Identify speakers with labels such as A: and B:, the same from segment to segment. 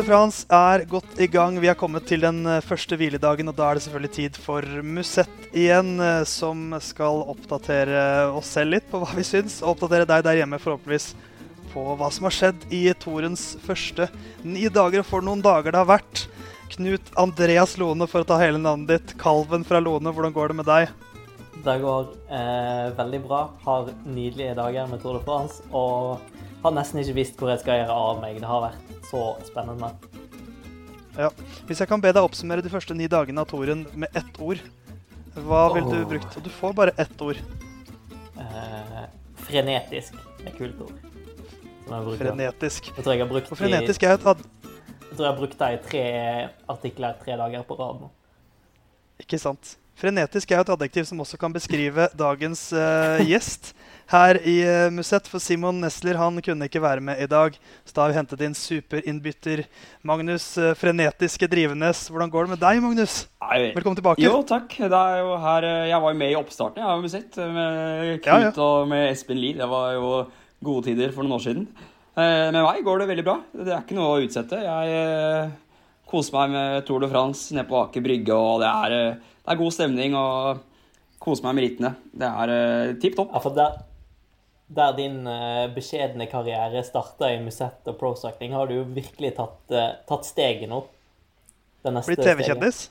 A: Tour de France er godt i gang. Vi er kommet til den eh, første hviledagen, og da er det selvfølgelig tid for Musett igjen, eh, som skal oppdatere oss selv litt på hva vi syns, og oppdatere deg der hjemme forhåpentligvis på hva som har skjedd i Torens første ni dager, og for noen dager det har vært. Knut Andreas Lone, for å ta hele navnet ditt. Kalven fra Lone, hvordan går det med deg?
B: Det går eh, veldig bra. Har nydelige dager med Tour de France. Og har nesten ikke visst hvor jeg skal gjøre av meg. Det har vært så spennende.
A: Ja. Hvis jeg kan be deg oppsummere de første ni dagene av toren med ett ord, hva ville du brukt? Du får bare ett ord.
B: Eh, frenetisk er kult ord.
A: Frenetisk.
B: Jeg tror jeg har brukt
A: Og frenetisk er et ad...
B: Jeg tror jeg har brukt det i tre artikler tre dager på rad nå.
A: Ikke sant. Frenetisk er et adjektiv som også kan beskrive dagens uh, gjest her i uh, Musett. For Simon Nesler han kunne ikke være med i dag, så da har vi hentet inn superinnbytter Magnus uh, Frenetiske Drivenes. Hvordan går det med deg, Magnus?
C: Nei,
A: Velkommen tilbake.
C: Jo, takk. Det er jo her, jeg var jo med i oppstarten av Musett med Knut ja, ja. og med Espen Lier. Det var jo gode tider for noen år siden. Med meg går det veldig bra. Det er ikke noe å utsette. Jeg koser meg med Tour de France nede på Aker Brygge, og det er det er god stemning og kose meg med rittene. Det er uh, tipp topp.
B: Ja, for der, din uh, beskjedne karriere starta i Musett og procycling, har du jo virkelig tatt, uh, tatt steget nå.
A: Blitt TV-kjendis?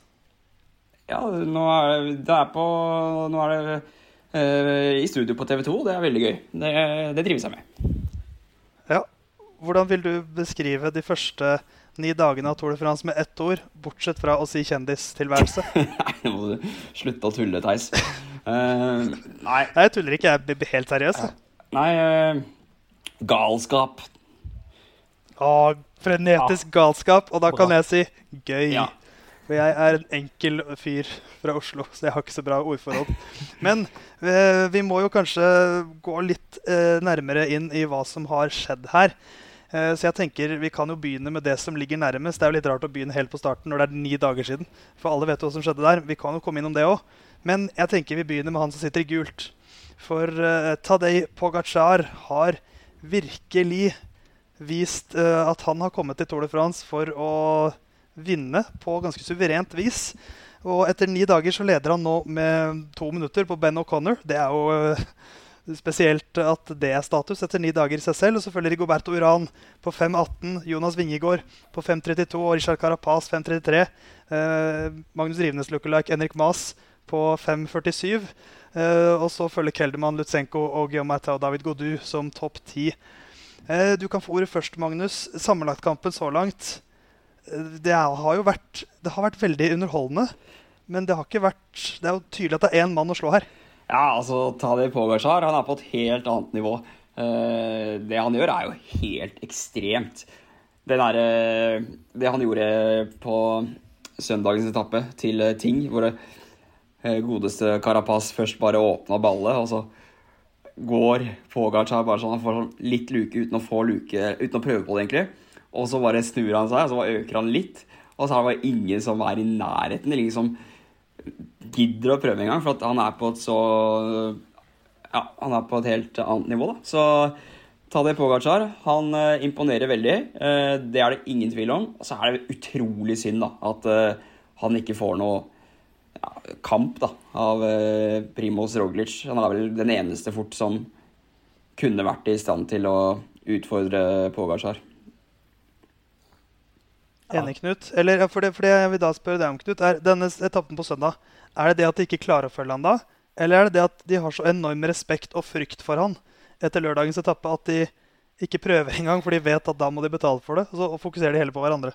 C: Ja, nå er det er på Nå er det uh, i studio på TV 2. Det er veldig gøy. Det, det trives jeg med.
A: Ja. Hvordan vil du beskrive de første ni dagene av Tour de France med ett ord, bortsett fra å si kjendistilværelse?
C: nei, nå må du slutte å tulle, Theis. Uh,
A: nei. nei. Jeg tuller ikke. Jeg blir helt seriøs. Uh,
C: nei uh, Galskap.
A: Å, frenetisk galskap. Og da kan jeg si gøy. Ja. For jeg er en enkel fyr fra Oslo, så jeg har ikke så bra ordforhold. Men vi må jo kanskje gå litt nærmere inn i hva som har skjedd her. Så jeg tenker vi kan jo begynne med det som ligger nærmest. Det er jo litt rart å begynne helt på starten når det er ni dager siden. For alle vet jo hva som skjedde der. Vi kan jo komme innom det òg. Men jeg tenker vi begynner med han som sitter i gult. For uh, Tadej Pogacar har virkelig vist uh, at han har kommet til Tour de France for å vinne på ganske suverent vis. Og etter ni dager så leder han nå med to minutter på Ben O'Connor. Det er jo uh, Spesielt at det er status etter ni dager i seg selv. Og så følger Rigoberto Uran på 5.18, Jonas Vingegård på 5.32 og Richard Carapaz 5.33. Eh, Magnus Rivenes lookalike Henrik Mas på 5.47. Eh, og så følger Kelderman, Lutsenko og Giomata og David Godu som topp ti. Eh, du kan få ordet først, Magnus. Sammenlagtkampen så langt. Eh, det har jo vært, det har vært veldig underholdende. Men det, har ikke vært, det er jo tydelig at det er én mann å slå her.
C: Ja, altså Tadej Pogacar han er på et helt annet nivå. Det han gjør, er jo helt ekstremt. Der, det han gjorde på søndagens etappe til Ting, hvor det godeste Carapaz først bare åpna ballet, og så går Pogacar bare sånn, han får sånn litt luke uten å få luke, uten å prøve på det, egentlig. Og så bare snur han seg, og så øker han litt. Og så er det bare ingen som er i nærheten. eller Liksom, gidder å prøve engang, for han er på et så Ja, han er på et helt annet nivå, da. Så Tadej Pogacar han uh, imponerer veldig. Uh, det er det ingen tvil om. Og så er det utrolig synd da, at han ikke får noe ja, kamp da, av Primoz Roglic. Han er vel den eneste fort som kunne vært i stand til å utfordre Pogacar.
A: Enig, Knut. Eller for det, for det, jeg vil da spørre deg om, Knut, er denne etappen på søndag Er det det at de ikke klarer å følge han da? Eller er det det at de har så enorm respekt og frykt for han etter lørdagens etappe at de ikke prøver engang, for de vet at da må de betale for det? Og så fokuserer de heller på hverandre.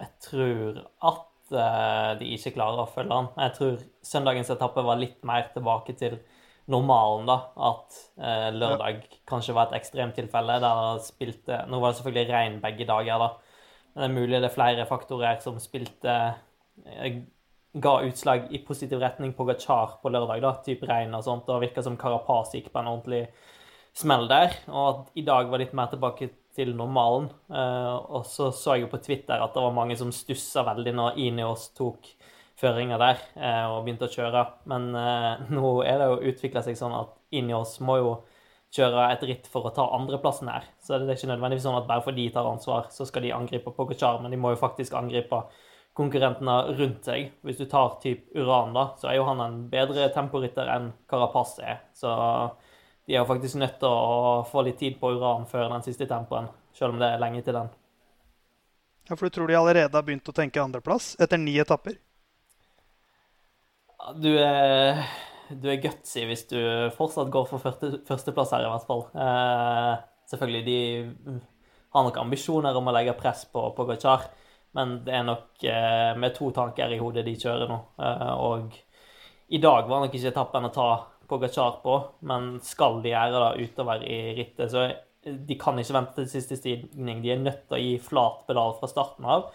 B: Jeg tror at de ikke klarer å følge han. Jeg tror søndagens etappe var litt mer tilbake til normalen, da. At uh, lørdag ja. kanskje var et ekstremtilfelle. Der spilte Nå var det selvfølgelig regn begge dager, da. Men det er mulig det er flere faktorer som spilte eh, ga utslag i positiv retning på Gachar på lørdag, da, type regn og sånt. Og virka som Karapaz gikk på en ordentlig smell der. Og at i dag var litt mer tilbake til normalen. Uh, og så så jeg jo på Twitter at det var mange som stussa veldig når Ineos tok føringa der uh, og begynte å kjøre. Men uh, nå er det jo utvikla seg sånn at Ineos må jo kjøre et ritt for å ta andreplassen her. Så det er ikke nødvendigvis sånn at bare fordi de tar ansvar, så skal de angripe Pogacar, men de må jo faktisk angripe konkurrentene rundt seg. Hvis du tar typ Uran, da, så er jo han en bedre temporitter enn Carapaz er. Så de er jo faktisk nødt til å få litt tid på Uran før den siste tempoen, selv om det er lenge til den.
A: Ja, For du tror de allerede har begynt å tenke andreplass etter ni etapper?
B: Du er du er gutsy hvis du fortsatt går for første, førsteplass her, i hvert fall. Eh, selvfølgelig, de har nok ambisjoner om å legge press på Pogacar, men det er nok eh, med to tanker i hodet de kjører nå. Eh, og i dag var nok ikke etappen å ta Pogacar på, men skal de gjøre det utover i rittet, så de kan ikke vente til siste stigning. De er nødt til å gi flat pedal fra starten av.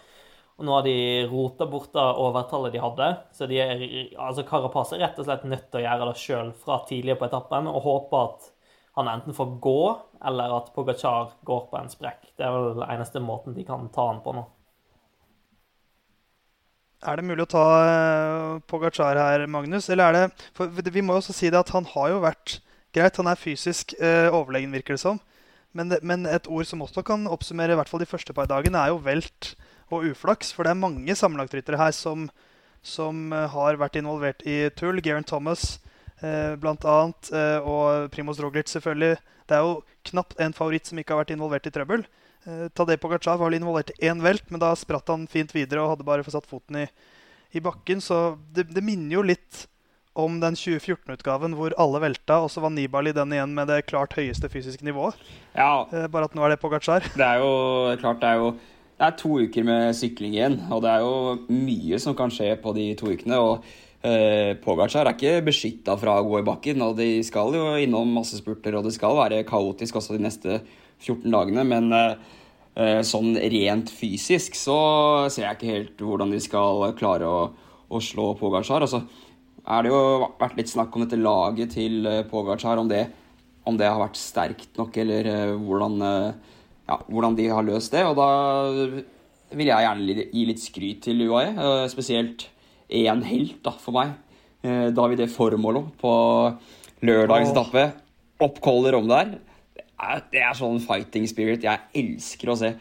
B: Og nå har de rota bort det overtallet de hadde. Så de er, altså Carapaz er rett og slett nødt til å gjøre det sjøl fra tidligere på etappen og håpe at han enten får gå, eller at Pogacar går på en sprekk. Det er vel den eneste måten de kan ta han på nå.
A: Er det mulig å ta uh, Pogacar her, Magnus? Eller er det For vi må jo også si det at han har jo vært Greit, han er fysisk eh, overlegen, virker det som. Men, men, et ord som også kan oppsummere i hvert fall de første par dagene, er jo velt og uflaks. For det er mange sammenlagtryttere her som, som uh, har vært involvert i tull. Geraint Thomas eh, bl.a. Eh, og Primoz Roglic selvfølgelig. Det er jo knapt en favoritt som ikke har vært involvert i trøbbel. Uh, Tadej Pogacar var vel involvert i én velt, men da spratt han fint videre og hadde bare fått satt foten i, i bakken. Så det, det minner jo litt om den 2014-utgaven hvor alle velta, og så var Nibali den igjen med det klart høyeste fysiske nivået.
C: Ja.
A: bare at nå er det Pogacar.
C: Det er jo klart, det er jo det er to uker med sykling igjen, og det er jo mye som kan skje på de to ukene. og eh, Pogacar er ikke beskytta fra å gå i bakken, og de skal jo innom masse spurter, og det skal være kaotisk også de neste 14 dagene, men eh, sånn rent fysisk så ser jeg ikke helt hvordan de skal klare å, å slå Pogacar. Og så er det jo vært litt snakk om dette laget til eh, Pogacar, om det, om det har vært sterkt nok, eller eh, hvordan eh, ja, hvordan de har løst det. Og da vil jeg gjerne gi litt skryt til UAE, eh, spesielt én helt da, for meg. David, det Formolo på lørdagens etappe. Oppcaller om om der. Det er, sånn fighting spirit jeg elsker å se.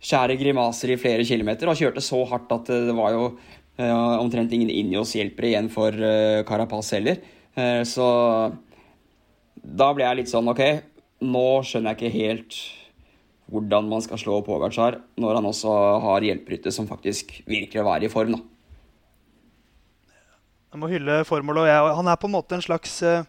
C: Skjære grimaser i flere kilometer og kjørte så hardt at det var jo uh, omtrent ingen Injos-hjelpere igjen for uh, Carapaz heller. Uh, så da ble jeg litt sånn OK, nå skjønner jeg ikke helt hvordan man skal slå Pogacar når han også har hjelperytter som faktisk virkelig er i form. da.
A: Jeg må hylle formålet. og jeg, Han er på en måte en slags uh,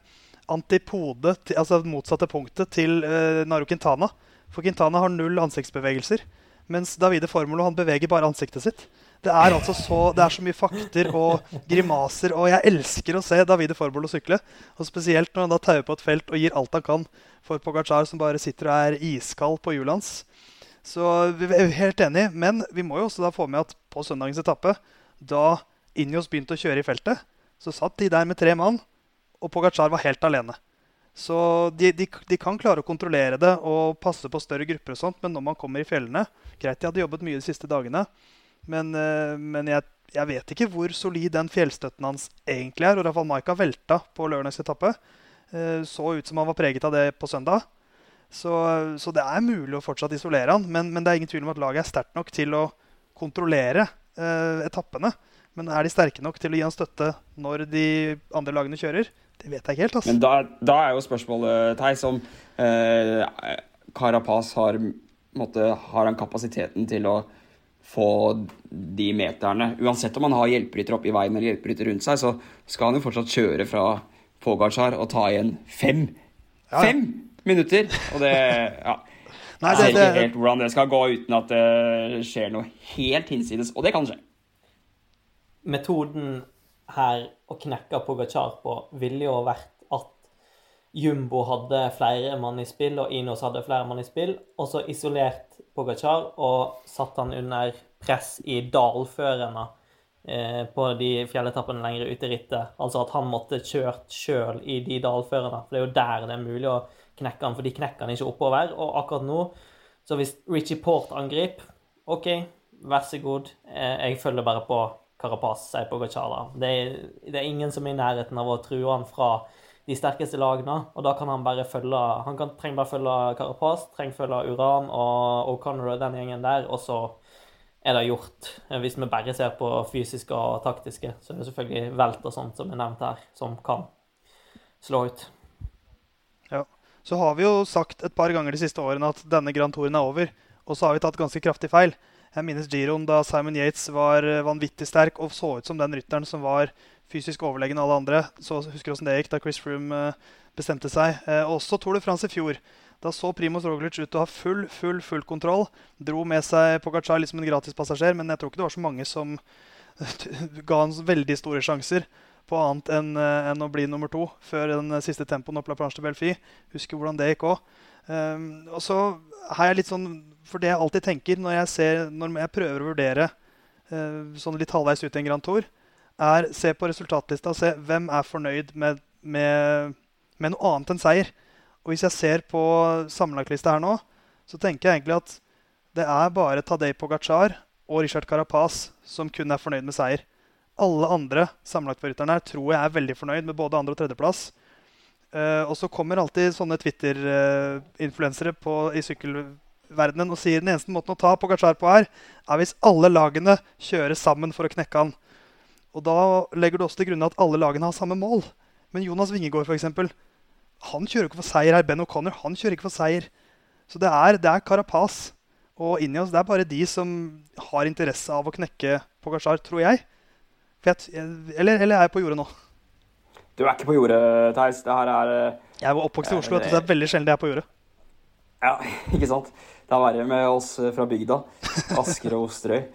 A: antipode, til, altså motsatte punktet, til uh, Naru Quintana. For Quintana har null ansiktsbevegelser, mens Davide Formolo han beveger bare ansiktet sitt. Det er altså så, det er så mye fakter og grimaser, og jeg elsker å se Davide Formolo sykle. Og Spesielt når han da tauer på et felt og gir alt han kan for Pogacar, som bare sitter og er iskald på hjulet hans. Så vi er helt enige, men vi må jo også da få med at på søndagens etappe, da Injos begynte å kjøre i feltet, så satt de der med tre mann, og Pogacar var helt alene. Så de, de, de, kan klare å kontrollere det og passe på større grupper, og sånt, men når man kommer i fjellene Greit, de hadde jobbet mye de siste dagene, men, eh, men jeg, jeg, vet ikke hvor solid den fjellstøtten hans egentlig er. Og Rafael Maika velta på lørdags etappe. Eh, så ut som han var preget av det på søndag. Så, så det er mulig å fortsatt isolere han, men, men, det er ingen tvil om at laget er sterkt nok til å kontrollere eh, etappene. Men er de sterke nok til å gi han støtte når de andre lagene kjører? Det vet jeg ikke helt. Altså.
C: Men da, da, er jo spørsmålet, Theis, om eh, Carapaz har, måtte, har han kapasiteten til å få de meterne. Uansett om han har hjelperytter oppe i veien eller hjelperytter rundt seg, så skal han jo fortsatt kjøre fra Pogacar og ta igjen fem. Ja. Fem minutter! Og det Ja. Nei, det, det, ikke helt hvordan det skal gå uten at det skjer noe helt hinsides. Og det kan skje.
B: Metoden her og knekke Pogacar på ville jo vært at Jumbo hadde flere mann i spill, og Inos hadde flere mann i spill, og så isolert Pogacar og satt han under press i dalførene eh, på de fjelletappene lenger ute i rittet. Altså at han måtte kjørt sjøl i de dalførene. For det er jo der det er mulig å knekke han, for de knekker han ikke oppover. Og akkurat nå, så hvis Richie Port angriper, OK, vær så god, eh, jeg følger bare på Carapaz, sier Pogacar. Det, det er ingen som er i nærheten av å true han fra de sterkeste lagene. Og da kan han bare følge Han kan, trenger bare følge Carapaz, trenger følge Uran og O'Connor og den gjengen der, og så er det gjort. Hvis vi bare ser på fysiske og taktiske, så er det selvfølgelig velt og sånt som er nevnt her, som kan slå ut.
A: Ja. Så har vi jo sagt et par ganger de siste årene at denne Grand Touren er over. Og så har vi tatt ganske kraftig feil. Jeg minnes Giroen da Simon Yates var vanvittig sterk og så ut som den rytteren som var fysisk overlegen alle andre. Så husker åssen det gikk da Chris Froome eh, bestemte seg. Eh, også Tour de France i fjor. Da så Primoz Roglic ut til å ha full full, full kontroll. Dro med seg Pogacar litt som en gratispassasjer, men jeg tror ikke det var så mange som ga han veldig store sjanser på annet enn, enn, å bli nummer to før den siste tempoen opp La Planche de Belfi. Husker hvordan det gikk òg. Um, ehm, og så har jeg litt sånn For det jeg alltid tenker når jeg, ser, når jeg prøver å vurdere uh, sånn litt halvveis ut i en Grand Tour, er se på resultatlista og se hvem er fornøyd med, med, med noe annet enn seier. Og hvis jeg ser på sammenlagtlista her nå, så tenker jeg egentlig at det er bare Tadej Pogacar og Richard Carapaz som kun er fornøyd med seier. Alle andre sammenlagtforrytterne her tror jeg er veldig fornøyd med både andre- og tredjeplass. Uh, og så kommer alltid sånne Twitter-influensere uh, i sykkelverdenen og sier den eneste måten å ta Pogacar på her, er hvis alle lagene kjører sammen for å knekke han. Og da legger du også til grunn at alle lagene har samme mål. Men Jonas Wingegård, f.eks., han kjører ikke for seier her. Ben O'Connor han kjører ikke for seier. Så det er, det er Carapaz og Ineos. Det er bare de som har interesse av å knekke Pogacar, tror jeg. jeg eller, eller, er jeg på jordet nå?
C: Du er ikke på jordet, Theis. Det her er eh,
A: Jeg var oppvokst i Oslo, og det er veldig sjelden jeg er på jordet.
C: Ja, ikke sant. Det er verre med oss fra bygda. Asker og Osterøy.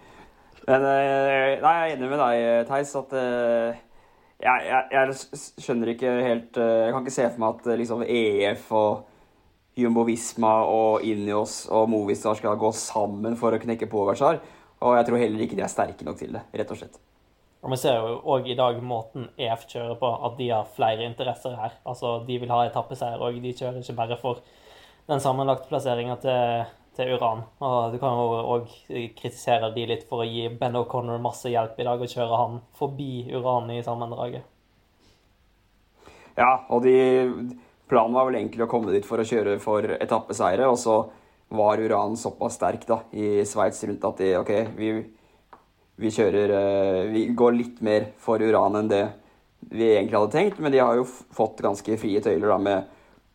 C: Men eh, nei, jeg er enig med deg, Theis, at jeg, jeg, jeg, skjønner ikke helt Jeg kan ikke se for meg at liksom EF og Jumbo Visma og Inios og Movistar skal gå sammen for å knekke Pogacar. Og jeg tror heller ikke de er sterke nok til det, rett og slett.
B: Og Vi ser jo òg i dag måten EF kjører på, at de har flere interesser her. Altså, De vil ha etappeseier, og de kjører ikke bare for den sammenlagte plasseringa til til Uran. Og du kan jo òg kritisere de litt for å gi Ben O'Connor masse hjelp i dag og kjøre han forbi Uran i sammendraget.
C: Ja, og de, planen var vel egentlig å komme dit for å kjøre for etappeseiere, og så var Uran såpass sterk da, i Sveits rundt at de OK, vi, vi kjører eh, Vi går litt mer for Uran enn det vi egentlig hadde tenkt, men de har jo fått ganske frie tøyler da med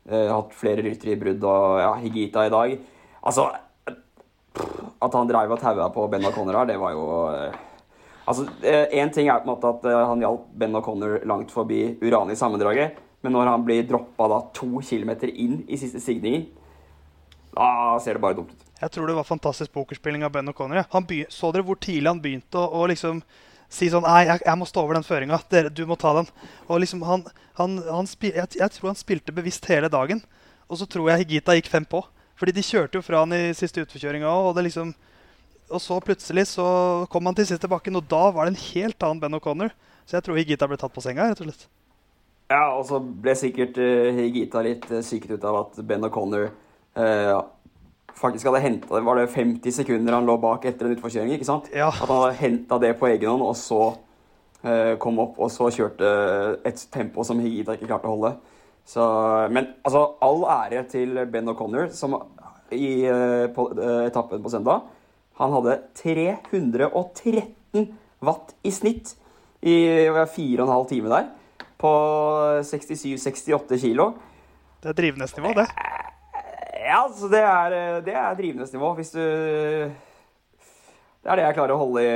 C: eh, hatt flere ryttere i brudd og ja, Higita i dag. Altså At han dreiv og taua på Ben O'Connor her, det var jo eh, Altså, Én ting er på en måte at eh, han hjalp Ben O'Connor langt forbi Uran i sammendraget, men når han blir droppa da to kilometer inn i siste stigning, da ser det bare dumt ut.
A: Jeg tror det var fantastisk pokerspilling av Ben O'Connor. Ja. Så dere hvor tidlig han begynte å, å liksom si sånn Nei, jeg, jeg må stå over den føringa. Du må ta den. Og liksom, han, han, han spil, jeg, jeg, tror han spilte bevisst hele dagen. Og så tror jeg Higita gikk fem på. Fordi de kjørte jo fra han i siste utforkjøringa òg. Og, liksom, og så plutselig så kom han til siste bakken, og da var det en helt annen Ben O'Connor. Så jeg tror Higita ble tatt på senga, rett og slett.
C: Ja, og så ble sikkert uh, Higita litt uh, syket ut av at Ben O'Connor uh, faktisk hadde henta. Var det 50 sekunder han lå bak etter en utforkjøring? ikke sant?
A: Ja.
C: At han hadde henta det på egen hånd, og så uh, kom opp, og så kjørte et tempo som Higita ikke klarte å holde. Så, men altså, all ære til Ben O'Connor, som i, eh, på uh, etappen på søndag Han hadde 313 watt i snitt i fire og en halv time der. På 67-68 kilo.
A: Det er drivnesnivå, det.
C: Ja, altså det er, det er drivnesnivå. Hvis du Det er det jeg klarer å holde i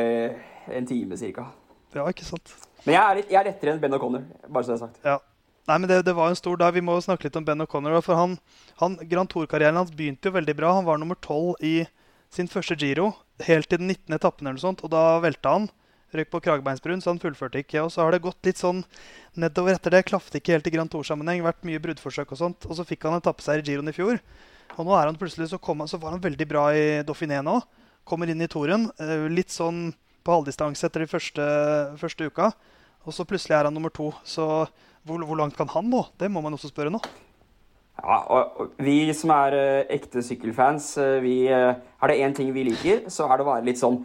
C: en time cirka.
A: Ja, ikke sant.
C: Men jeg er, jeg er lettere enn Ben O'Connor, bare så det er sagt.
A: Ja. Nei, men det, det, var en stor dag. Vi må snakke litt om Ben O'Connor. For han, han, Grand Tour-karrieren hans begynte jo veldig bra. Han var nummer tolv i sin første Giro helt til den 19. etappen. eller noe sånt, Og da velta han. Røyk på kragebeinsbrun, så han fullførte ikke. Og så har det gått litt sånn nedover etter det. Klafte ikke helt i Grand Tour-sammenheng. Vært mye bruddforsøk og sånt. Og så fikk han etappeseier i Giroen i fjor. Og nå er han plutselig så, kom, så var han veldig bra i Dauphiné nå. Kommer inn i toren. Eh, litt sånn på halvdistanse etter de første, første uka. Og så plutselig er han nummer to. Så hvor, hvor, langt kan han nå? Det må man også spørre nå.
C: Ja, og Vi som er uh, ekte sykkelfans, uh, vi, uh, er det én ting vi liker, så er det å være litt sånn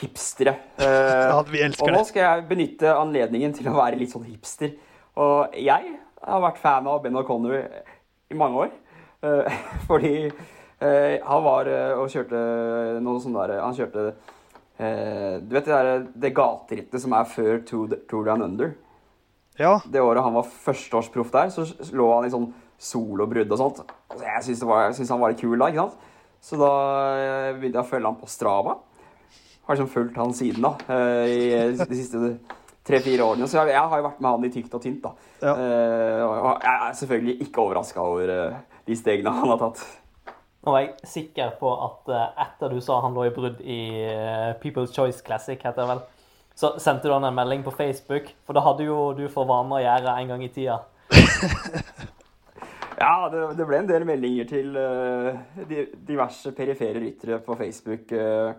C: hipstere.
A: ja, vi elsker
C: og nå skal jeg benytte anledningen til å være litt sånn hipster. Og jeg har vært fan av Ben O'Connor i mange år. Fordi han var og kjørte noe sånt der Han kjørte Du vet det, der, det gaterittet som er før Tour, Tour Down Under?
A: Ja.
C: Det året han var førsteårsproff der, så lå han i sånn solobrudd og sånt. Altså, jeg syns, han var litt kul da, ikke sant? Så da begynte jeg å følge han på Strava. Har liksom fulgt han siden da, i de siste tre-fire årene. Så jeg, har jo vært med han i tykt og tynt. da. Ja. Og jeg er selvfølgelig ikke overraska over de stegene han har tatt.
B: Nå var jeg sikker på at etter du sa han lå i brudd i People's Choice Classic, heter det vel, så sendte du han en melding på Facebook, for da hadde jo du for vane å gjøre en gang i tida.
C: ja, det, det, ble en del meldinger til diverse perifere ryttere på Facebook. Uh,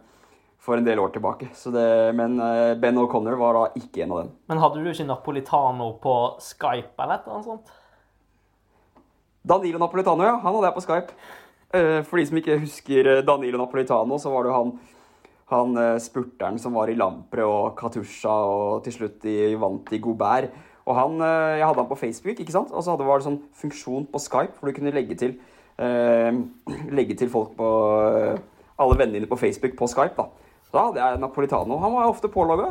C: for en del år tilbake. Det, men uh, Ben O'Connor var da ikke en av dem.
B: Men hadde du ikke Napolitano på Skype eller annet sånt?
C: Danilo Napolitano, ja. Han hadde jeg på Skype. Uh, for de som ikke husker eh, Danilo Napolitano, så var det jo han, han uh, spurteren som var i Lampre og Katusha og til slutt de vant i Gobert. Og han, Jeg hadde han på Facebook, ikke sant? og så hadde, var det sånn funksjon på Skype hvor du kunne legge til, legge til folk på alle vennene dine på Facebook på Skype. da. Da hadde jeg Napolitano. Han var ofte pålogga.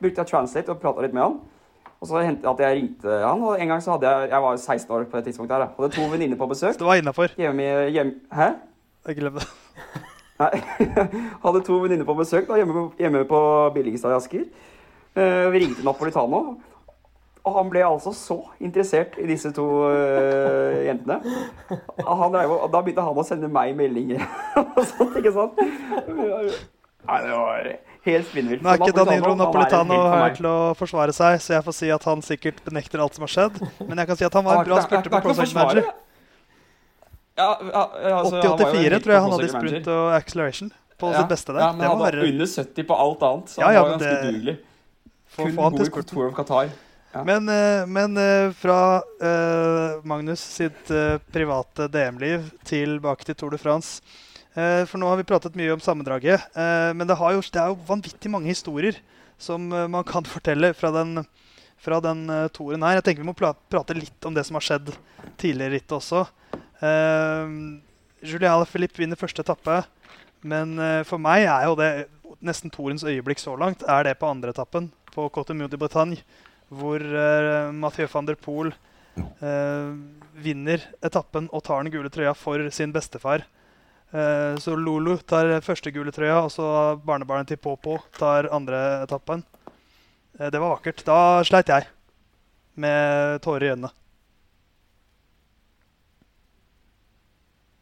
C: Brukte jeg Translate og prata litt med han. Og så hendte at jeg ringte han, og en gang så hadde jeg Jeg var 16 år på det tidspunktet her. Hadde to venninner på besøk.
A: Så det var innafor?
C: Hjemme, hæ?
A: Jeg glemte det.
C: Nei. hadde to venninner på besøk da, hjemme, hjemme på Billingstad i Asker. Uh, vi ringte Napolitano. Og han ble altså så interessert i disse to uh, jentene. Drev, da begynte han å sende meg meldinger og sånt, ikke sant? Nei, det var helt spinnvilt.
A: Nå er ikke Danilo Napolitano her til å forsvare seg, så jeg får si at han sikkert benekter alt som har skjedd. Men jeg kan si at han var en bra spurter på Project Manager.
C: Ja, ja, altså,
A: 80-84 tror jeg han hadde i sprint og acceleration på ja, sitt beste der.
C: Ja, men han hadde under 70 på alt annet, så
A: ja,
C: han var ganske det... dugelig. Kun god i Tour of Qatar.
A: Ja. Men, eh, men, eh, fra uh, Magnus sitt uh, private DM-liv tilbake til Tour de France. Uh, for nå har vi pratet mye om sammendraget. men det, jo, det, er jo vanvittig mange historier som man kan fortelle fra den, fra den toren her. Jeg tenker vi må prate litt om det som har skjedd tidligere i rittet også. Julian Alaphilippe vinner første etappe. Men for meg er jo det nesten torens øyeblikk så langt. Er det på andre etappen, på Cote Mue de Bretagne hvor uh, Mathieu van der Poel uh, vinner etappen og tar den gule trøya for sin bestefar. Uh, så Lulu tar første gule trøya, og så barnebarnet til Popo tar andre etappen. Uh, det var vakkert. Da sleit jeg med tårer i øynene.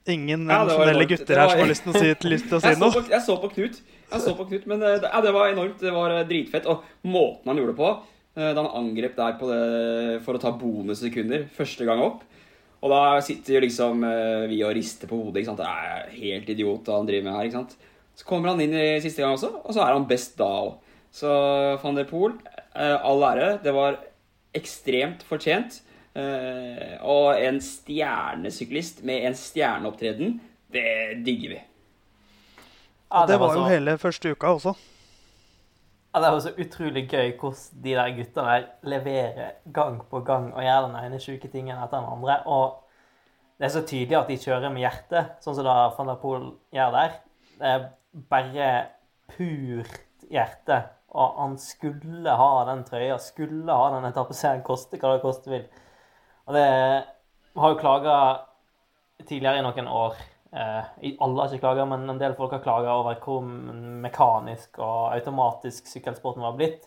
A: Ingen ja, emosjonelle gutter her som har lyst til å si, lyst til å si
C: jeg
A: noe.
C: Så på, jeg så på Knut, jeg så på Knut men det, ja, det var enormt. Det var dritfett. Og måten han gjorde det på Eh, da han angrep der det, for å ta bonussekunder første gang opp. Og da sitter liksom eh, vi og rister på hodet. Det er helt idiot han driver med her. Så kommer han inn i siste gang også, og så er han best da òg. Så van der Poel, eh, all ære. Det var ekstremt fortjent. Og en stjernesyklist med en stjerneopptreden, det digger vi.
A: Ja, det var jo hele første uka også.
B: Ja, det er jo så utrolig gøy hvordan de der gutta der leverer gang på gang og gjør den ene sjuke tingen etter den andre. Og det er så tydelig at de kjører med hjertet, sånn som da van der Poel gjør der. Det er bare purt hjerte. Og han skulle ha den trøya, skulle ha den etappeseieren, koste hva det koste vil. Og det har jo klaga tidligere i noen år Eh, alle har ikke klaga, men en del folk har klaga over hvor mekanisk og automatisk sykkelsporten var blitt.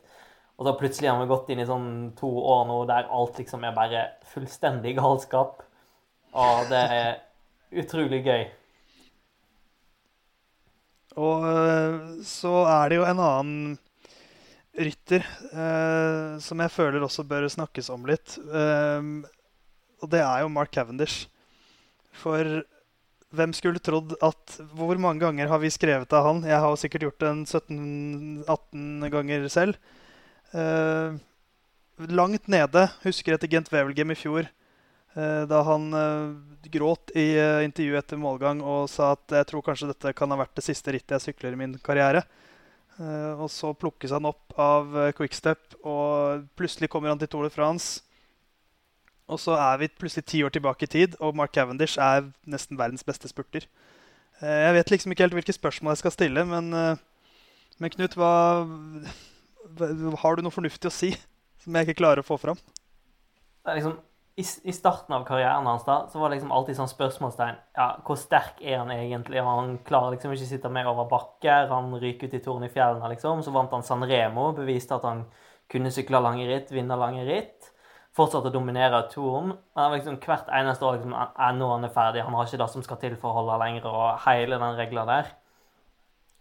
B: Og så plutselig har vi gått inn i sånn to år nå der alt liksom er bare fullstendig galskap. Og det er utrolig gøy.
A: Og eh, så er det jo en annen rytter eh, som jeg føler også bør snakkes om litt. Eh, og det er jo Mark Cavendish. For hvem skulle trodd at Hvor mange ganger har vi skrevet av han? Jeg har sikkert gjort det 17-18 ganger selv. Uh, langt nede. Husker etter Gent Wevelgem i fjor. Uh, da han uh, gråt i intervjuet etter målgang og sa at jeg tror kanskje dette kan ha vært det siste rittet jeg sykler i min karriere. og så plukkes han opp av Quickstep, og plutselig kommer han til Tour de France. Og så er vi plutselig ti år tilbake i tid, og Mark Cavendish er nesten verdens beste spurter. Eh, jeg vet liksom ikke helt hvilke spørsmål jeg skal stille, men, eh, men Knut, hva, har du noe fornuftig å si som jeg ikke klarer å få fram?
B: Det er liksom i, starten av karrieren hans da, så var det liksom alltid sånn spørsmålstegn. Ja, Hvor sterk er han egentlig? Han klarer liksom ikke å sitte mer over bakker. Han ryker ut i torn i fjellene, liksom. Så vant han San Remo, beviste at han kunne sykle lange ritt, vinne lange ritt. Fortsatte å dominere turen. Men liksom, hvert eneste år liksom, er nå han er ferdig. Han har ikke det som skal til for å holde lenger, og hele den regla der.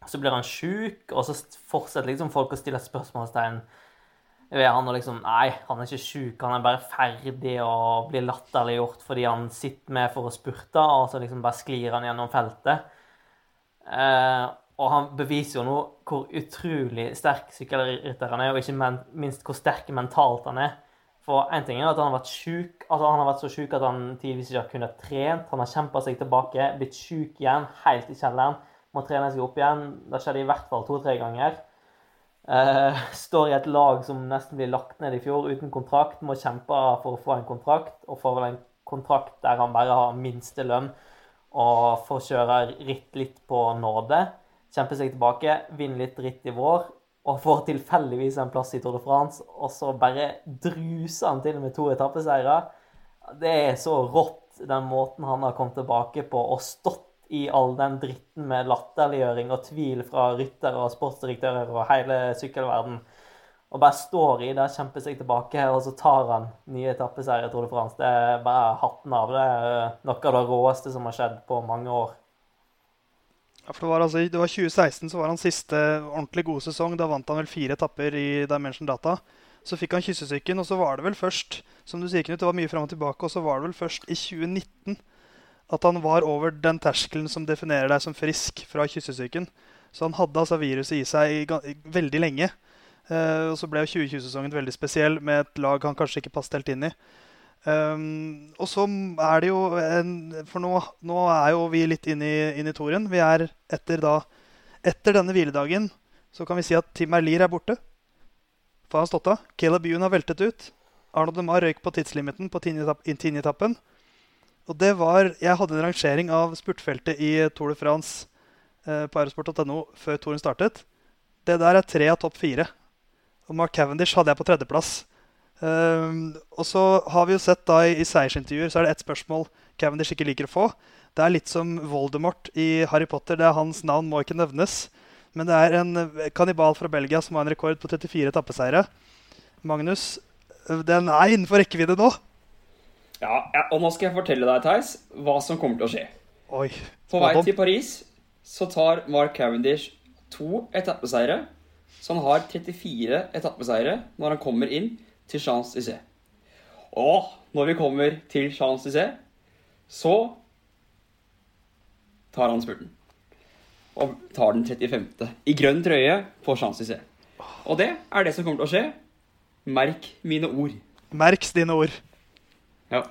B: Så blir han sjuk, og så fortsetter liksom folk å stille spørsmålstegn ved han og liksom Nei, han er ikke sjuk, han er bare ferdig og blir latterliggjort fordi han sitter med for å spurte, og så liksom bare sklir han gjennom feltet. Eh, og han beviser jo nå hvor utrolig sterk sykkelrytter han er, og ikke minst hvor sterk mentalt han er. For én ting er at han har vært syk, altså han har vært så sjuk at han tidvis ikke har kunnet trent. Han har kjempa seg tilbake, blitt sjuk igjen, helt i kjelleren. Må trene seg opp igjen. Det skjedde i hvert fall to-tre ganger. Uh, står i et lag som nesten blir lagt ned i fjor uten kontrakt. Må kjempe for å få en kontrakt, og får vel en kontrakt der han bare har minstelønn og får kjøre ritt litt på nåde. Kjempe seg tilbake, vinne litt ritt i vår og får tilfeldigvis en plass i Tour de France. Og så bare druser han til med to etappeseiere. Det er så rått, den måten han har kommet tilbake på og stått i all den dritten med latterliggjøring og tvil fra ryttere og sportsdirektører og hele sykkelverden. Og bare står i det, kjemper seg tilbake, og så tar han nye etappeseiere i Tour de France. Det er bare hatten av. Det noe av det råeste som har skjedd på mange år.
A: Ja, for det var, altså, det var 2016 så var hans siste ordentlig gode sesong. Da vant han vel fire etapper i Dimension Data. Så fikk han kyssesyken, og så var det vel først som du sier, Knut, det var mye frem og tilbake, og så var det vel først i 2019 at han var over den terskelen som definerer deg som frisk fra kyssesyken. Så han hadde altså viruset i seg i, i, veldig lenge. Uh, og så ble 2020-sesongen veldig spesiell med et lag han kanskje ikke passet helt inn i. Um, og så er det jo en, For nå, nå, er jo vi litt inne i, inn i toren. Vi er etter da Etter denne hviledagen så kan vi si at Tim Erlier er borte. For han har stått av. Caleb Ewan har veltet ut. Arnold Demar røyk på tidslimiten på tiendeetappen. Og det var Jeg hadde en rangering av spurtfeltet i Tour de France eh, på aerosport.no før touren startet. Det der er tre av topp fire. Og Mark Cavendish hadde jeg på tredjeplass. Um, og så har vi jo sett da i, i seiersintervjuer så er det ett spørsmål Cavendish ikke liker å få. Det er litt som Voldemort i Harry Potter. Det er Hans navn må ikke nevnes. Men det er en kannibal fra Belgia som har en rekord på 34 etappeseiere. Magnus, den er innenfor rekkevidde nå.
C: Ja, og nå skal jeg fortelle deg, Theis, hva som kommer til å skje.
A: Oi,
C: På vei til Paris så tar Mark Cavendish to etappeseiere. Så han har 34 etappeseiere når han kommer inn til Champs-Élysées. Og når vi kommer til Champs-Élysées, så tar han spurten. Og tar den 35. i grønn trøye på Champs-Élysées. Og det er det som kommer til å skje. Merk mine ord.
A: Merk dine ord.
C: Ja.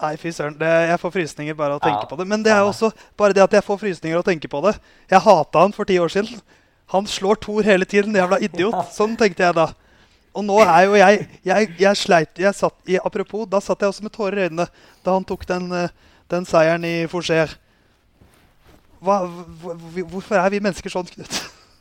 A: Nei, fy søren. Jeg får frysninger bare av å tenke ja. på det. Men det er også bare det at jeg får frysninger av å tenke på det. Jeg hata han for ti år siden. Han slår Thor hele tiden. Jævla idiot. Sånn tenkte jeg da. Og nå er jo jeg Jeg, jeg sleit jeg satt jeg, Apropos, da satt jeg også med tårer i øynene da han tok den, eh, den seieren i Forger. hvorfor er vi mennesker sånn, Knut?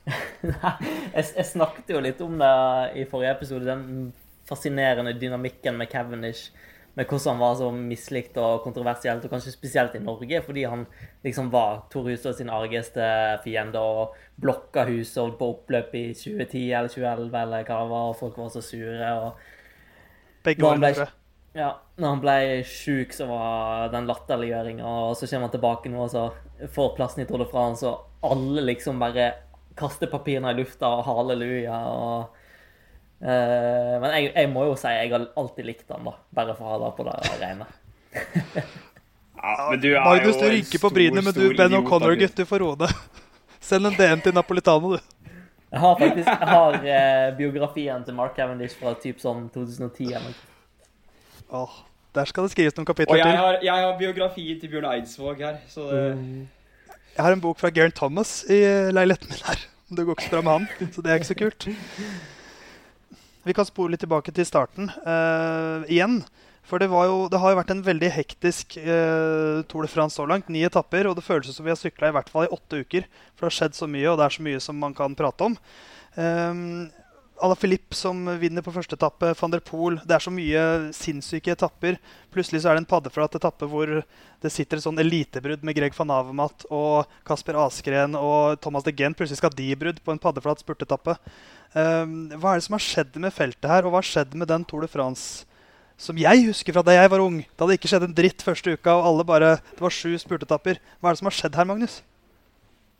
B: jeg, jeg snakket jo litt om det i forrige episode. Den fascinerende dynamikken med Cavendish. Med hvordan han var så mislikt og kontroversielt, og kanskje spesielt i Norge, fordi han liksom var Tor Hushovd sin argeste fiende og blokka Hushovd på oppløp i 2010 eller 2011 eller hva det var, og folk var så sure. og
A: Begge årene.
B: Ja, når han ble sjuk, så var den latterliggjøringa, og så kommer han tilbake nå og så får plassen i Tour de France, og alle liksom bare kaster papirene i lufta og halleluja. og men jeg, jeg, må jo si jeg har alltid likt han, da. Bare for å ha det på det rene.
C: ja, men du er
A: Magnus, du rynker på brynene, men du, Ben O'Connor-gutt, du får roe deg. Send en DM til Napolitano, du.
B: Jeg har faktisk jeg har, uh, biografien til Mark Cavendish fra typ sånn 2010. Eller.
A: Oh, der skal det skrives noen kapitler
C: til. Og jeg har, jeg har biografien til Bjørn Eidsvåg her, så det...
A: Mm. Jeg har en bok fra Geraint Thomas i leiligheten min her. Det går ikke så bra med han, så det er ikke så kult. Vi kan spole litt tilbake til starten uh, igjen. For det, jo, det, har jo vært en veldig hektisk uh, Tour de France så langt. Ni etapper. Og det føles som vi har sykla i hvert fall i åtte uker. For det har skjedd så mye, og det er så mye som man kan prate om. Um, Ala Filip som vinner på første etappe. Van der Poel. Det er så mye sinnssyke etapper. Plutselig så er det en paddeflat etappe hvor det sitter et sånn elitebrudd med Greg van Avermaet og Kasper Askren og Thomas de Gent. Plutselig skal de brudd på en paddeflat spurtetappe. Um, hva er det som har skjedd med feltet her, og hva har skjedd med den Tour de France? som jeg husker fra da jeg var ung. Da hadde ikke skjedd en dritt første uka, og alle bare, det var sju spurtetapper. Hva er det som har skjedd her, Magnus?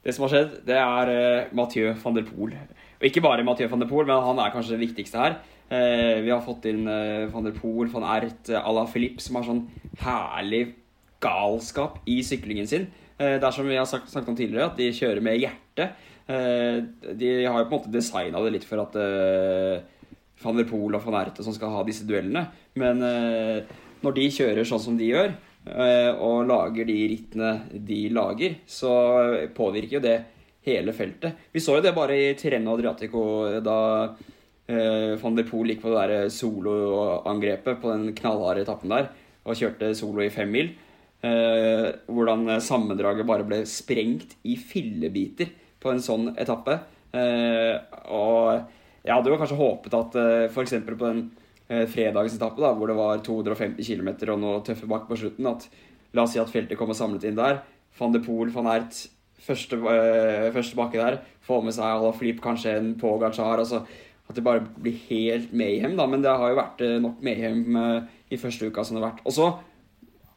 C: Det som har skjedd, det er uh, Mathieu van der Poel. Og ikke bare Mathieu van der Poel, men han er kanskje det viktigste her. Eh, vi har fått inn eh, van der Poel, van Ert, à la Philippe, som har sånn herlig galskap i syklingen sin. det er som vi har sagt, sagt om tidligere, at de kjører med hjertet. de har jo på en måte designa det litt for at van der Poel og van Erte som skal ha disse duellene. Men eh, når de kjører sånn som de gjør, eh, og lager de rittene de lager, så påvirker jo det hele feltet. Vi så jo det bare i Tirreno Adriatico da eh, van der Poel gikk på det der soloangrepet på den knallharde etappen der og kjørte solo i fem mil. Eh, hvordan sammendraget bare ble sprengt i fillebiter på en sånn etappe. Eh, og jeg hadde jo kanskje håpet at eh, f.eks. på den eh, fredagsetappe, da, hvor det var 250 km og noe tøffe bakk på slutten, at la oss si at feltet kommer samlet inn der. Van de Poel, van Ert, første, øh, første bakke der. Få med seg Ala Flip, kanskje en Pogacar. Altså, at det bare blir helt mayhem, da. Men det har jo vært nok mayhem i første uka som det har vært. Og så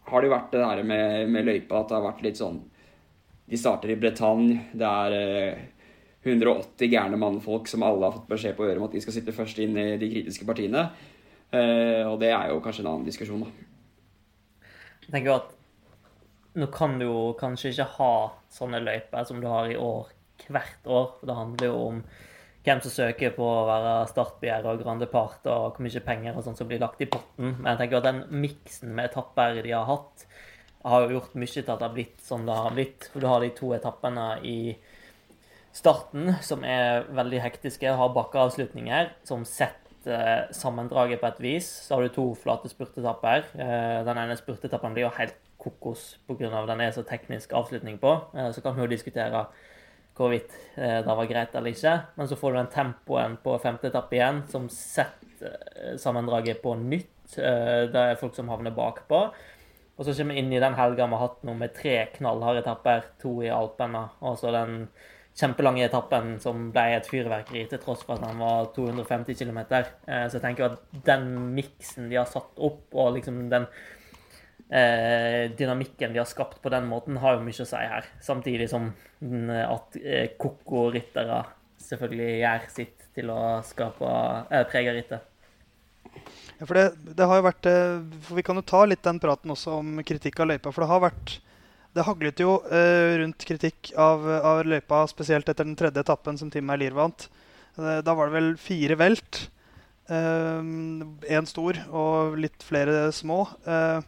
C: har det jo vært det der med, med løypa, at det har vært litt sånn De starter i Bretagne. Det er 180 gærne mannfolk som alle har fått beskjed på øret om at de skal sitte først inn i de kritiske partiene. Uh, og det er jo kanskje en annen diskusjon, da.
B: Jeg tenker jo at nå kan du jo kanskje ikke ha sånne løyper som du har i år hvert år. For Det handler jo om hvem som søker på å være startbegjær og grande part, og hvor mye penger og sånt som blir lagt i potten. Men jeg tenker at den miksen med etapper de har hatt, har jo gjort mye til at det har blitt som det har blitt. For du har de to etappene i starten, som er veldig hektiske, har bakkeavslutninger som setter eh, sammendraget på et vis. Så har du to flate spurtetapper. Eh, den ene spurtetappen blir jo helt kokos pga. den er så teknisk avslutning på. Eh, så kan vi jo diskutere hvorvidt det var greit eller ikke. Men så får du den tempoen på femte etappe igjen som setter sammendraget på nytt. Det er folk som havner bakpå. Og så kommer vi inn i den helga vi har hatt nå med tre knallharde etapper. To i Alpene og så den kjempelange etappen som ble et fyrverkeri, til tross for at den var 250 km. Eh, så jeg tenker at den miksen de har satt opp, og liksom den eh, dynamikken de har skapt på den måten, har jo mye å si her. Samtidig som at eh, koko-ryttere selvfølgelig gjør sitt til å skape eh, prege rittet.
A: Ja, for det, det, har jo vært eh, for Vi kan jo ta litt den praten også om kritikk av løypa. For det har vært det haglet jo eh, rundt kritikk av, av, løypa, spesielt etter den tredje etappen som Tim Eilir vant. Eh, da var det vel fire velt. Én eh, stor og litt flere små. Eh,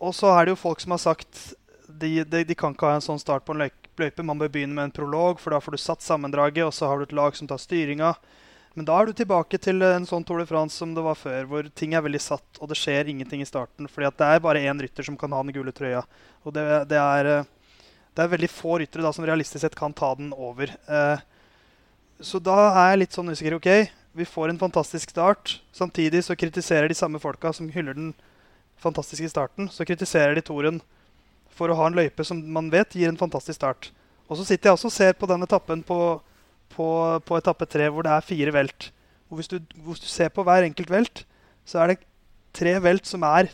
A: og så er det jo folk som har sagt de, de, de kan ikke ha en sånn start på en løype. Man bør begynne med en prolog, for da får du satt sammendraget, og så har du et lag som tar styringa. Men da er du tilbake til en sånn Tour de France som det var før, hvor ting er veldig satt, og det skjer ingenting i starten. fordi det er bare én rytter som kan ha den gule trøya. Og det, det, er, eh, det er, veldig få ryttere da, som realistisk sett kan ta den over. Eh, så da er jeg litt sånn usikker. OK, vi får en fantastisk start. Samtidig så kritiserer de samme folka som hyller den fantastiske starten, så kritiserer de toren for å ha en løype som man vet gir en fantastisk start. Og så sitter jeg også og ser på den etappen på på, på etappe tre hvor det er fire velt. Og hvis du, hvis du, ser på hver enkelt velt, så er det tre velt som er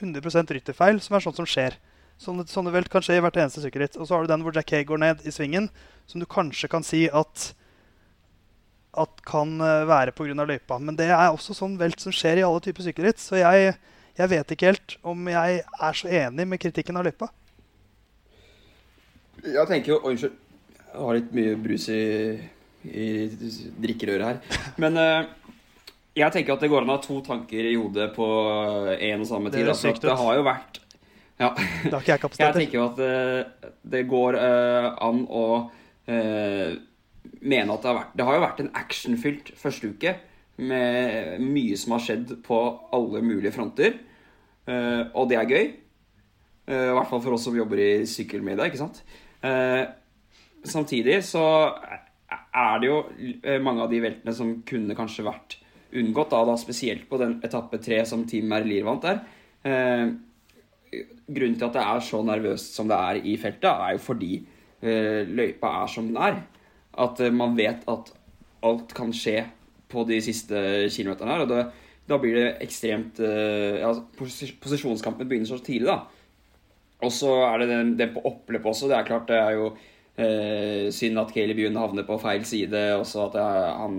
A: 100% rytterfeil, som er sånt som skjer. Sånne, sånne, velt kan skje i hvert eneste sykkelritt. Og så har du den hvor Jack Hay går ned i svingen, som du kanskje kan si at, at kan eh, være pga. løypa. Men det er også sånn velt som skjer i alle typer sykkelritt. Så jeg, jeg vet ikke helt om jeg er så enig med kritikken av løypa.
C: Jeg tenker jo Unnskyld. Jeg har litt mye brus i, i drikkerøret her. Men uh, jeg tenker at det går an å ha to tanker i hodet på én og samme tid. Det, altså, det har jo vært
A: ja. Det har ikke jeg kapasitet
C: Jeg tenker jo at uh, det går uh, an å mene at det har vært Det har jo vært en actionfylt første uke. med mye som har skjedd på alle mulige fronter. Uh, og det er gøy. Uh, I hvert fall for oss som jobber i sykkelmedia, ikke sant. Uh, samtidig så er det jo mange av de veltene som kunne kanskje vært unngått, da, da spesielt på den etappe tre som Team Merlier vant der. grunnen til at det er så nervøst som det er i feltet, er jo fordi løypa er som den er. At man vet at alt kan skje på de siste kilometerne her. og det, Da blir det ekstremt uh, ja, Posisjonskampen begynner så tidlig, da. Og så er det den, den på oppløp også. Det er klart det er jo uh, synd at Caleb Youn havner på feil side. Også at er, han,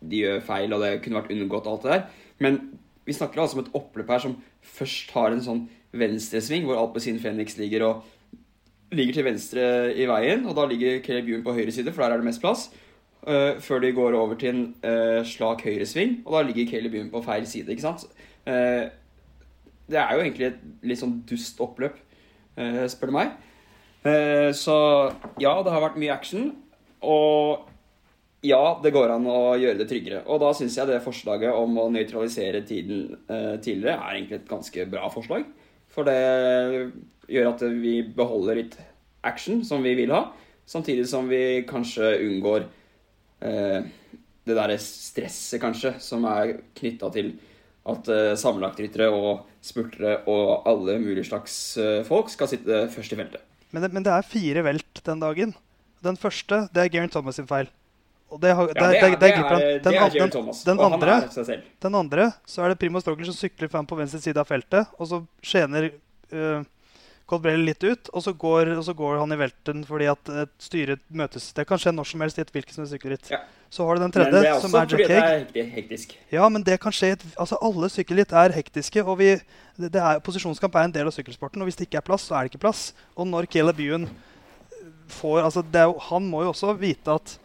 C: de gjør feil, og det kunne vært unngått alt det der. Men vi snakker altså om et oppløp her som først har en sånn venstresving, hvor Alpezin Phoenix ligger og ligger til venstre i veien. Og da ligger Caleb Youn på høyre side, for der er det mest plass. Uh, før de går over til en uh, slak høyresving, og da ligger Caleb Ewan på feil side. ikke sant? Uh, det er jo egentlig et litt sånn dust oppløp, spør du meg. så ja, det har vært mye action. Og ja, det går an å gjøre det tryggere. Og da syns jeg det forslaget om å nøytralisere tiden tidligere er egentlig et ganske bra forslag. For det gjør at vi beholder litt action, som vi vil ha, samtidig som vi kanskje unngår det derre stresset, kanskje, som er knytta til at uh, sammenlagtryttere og spurtere og alle mulige slags uh, folk skal sitte først i feltet.
A: Men det, men det, er fire velt den dagen. Den første det er Geraint Thomas sin feil. Og det, har, ja, det, det, er, det er, den, er Geraint Thomas. Den, og andre, han er seg selv. Den andre så er det Primo Strogler som sykler fram på venstre side av feltet, og så skjener uh, Colbrelli litt ut, og så, går, og så, går, han i velten fordi at styret møtes. Det kan skje når som helst i et hvilket som helst sykkelritt. Ja. Så har du den tredje, er som er Jack
C: Haig. hektisk.
A: Ja, men det kan skje altså Alle sykkelritt er hektiske. og vi, det, det er, Posisjonskamp er en del av sykkelsporten, og hvis det ikke er plass, så er det ikke plass. Og når Caleb Ewan får altså er, Han må jo også vite at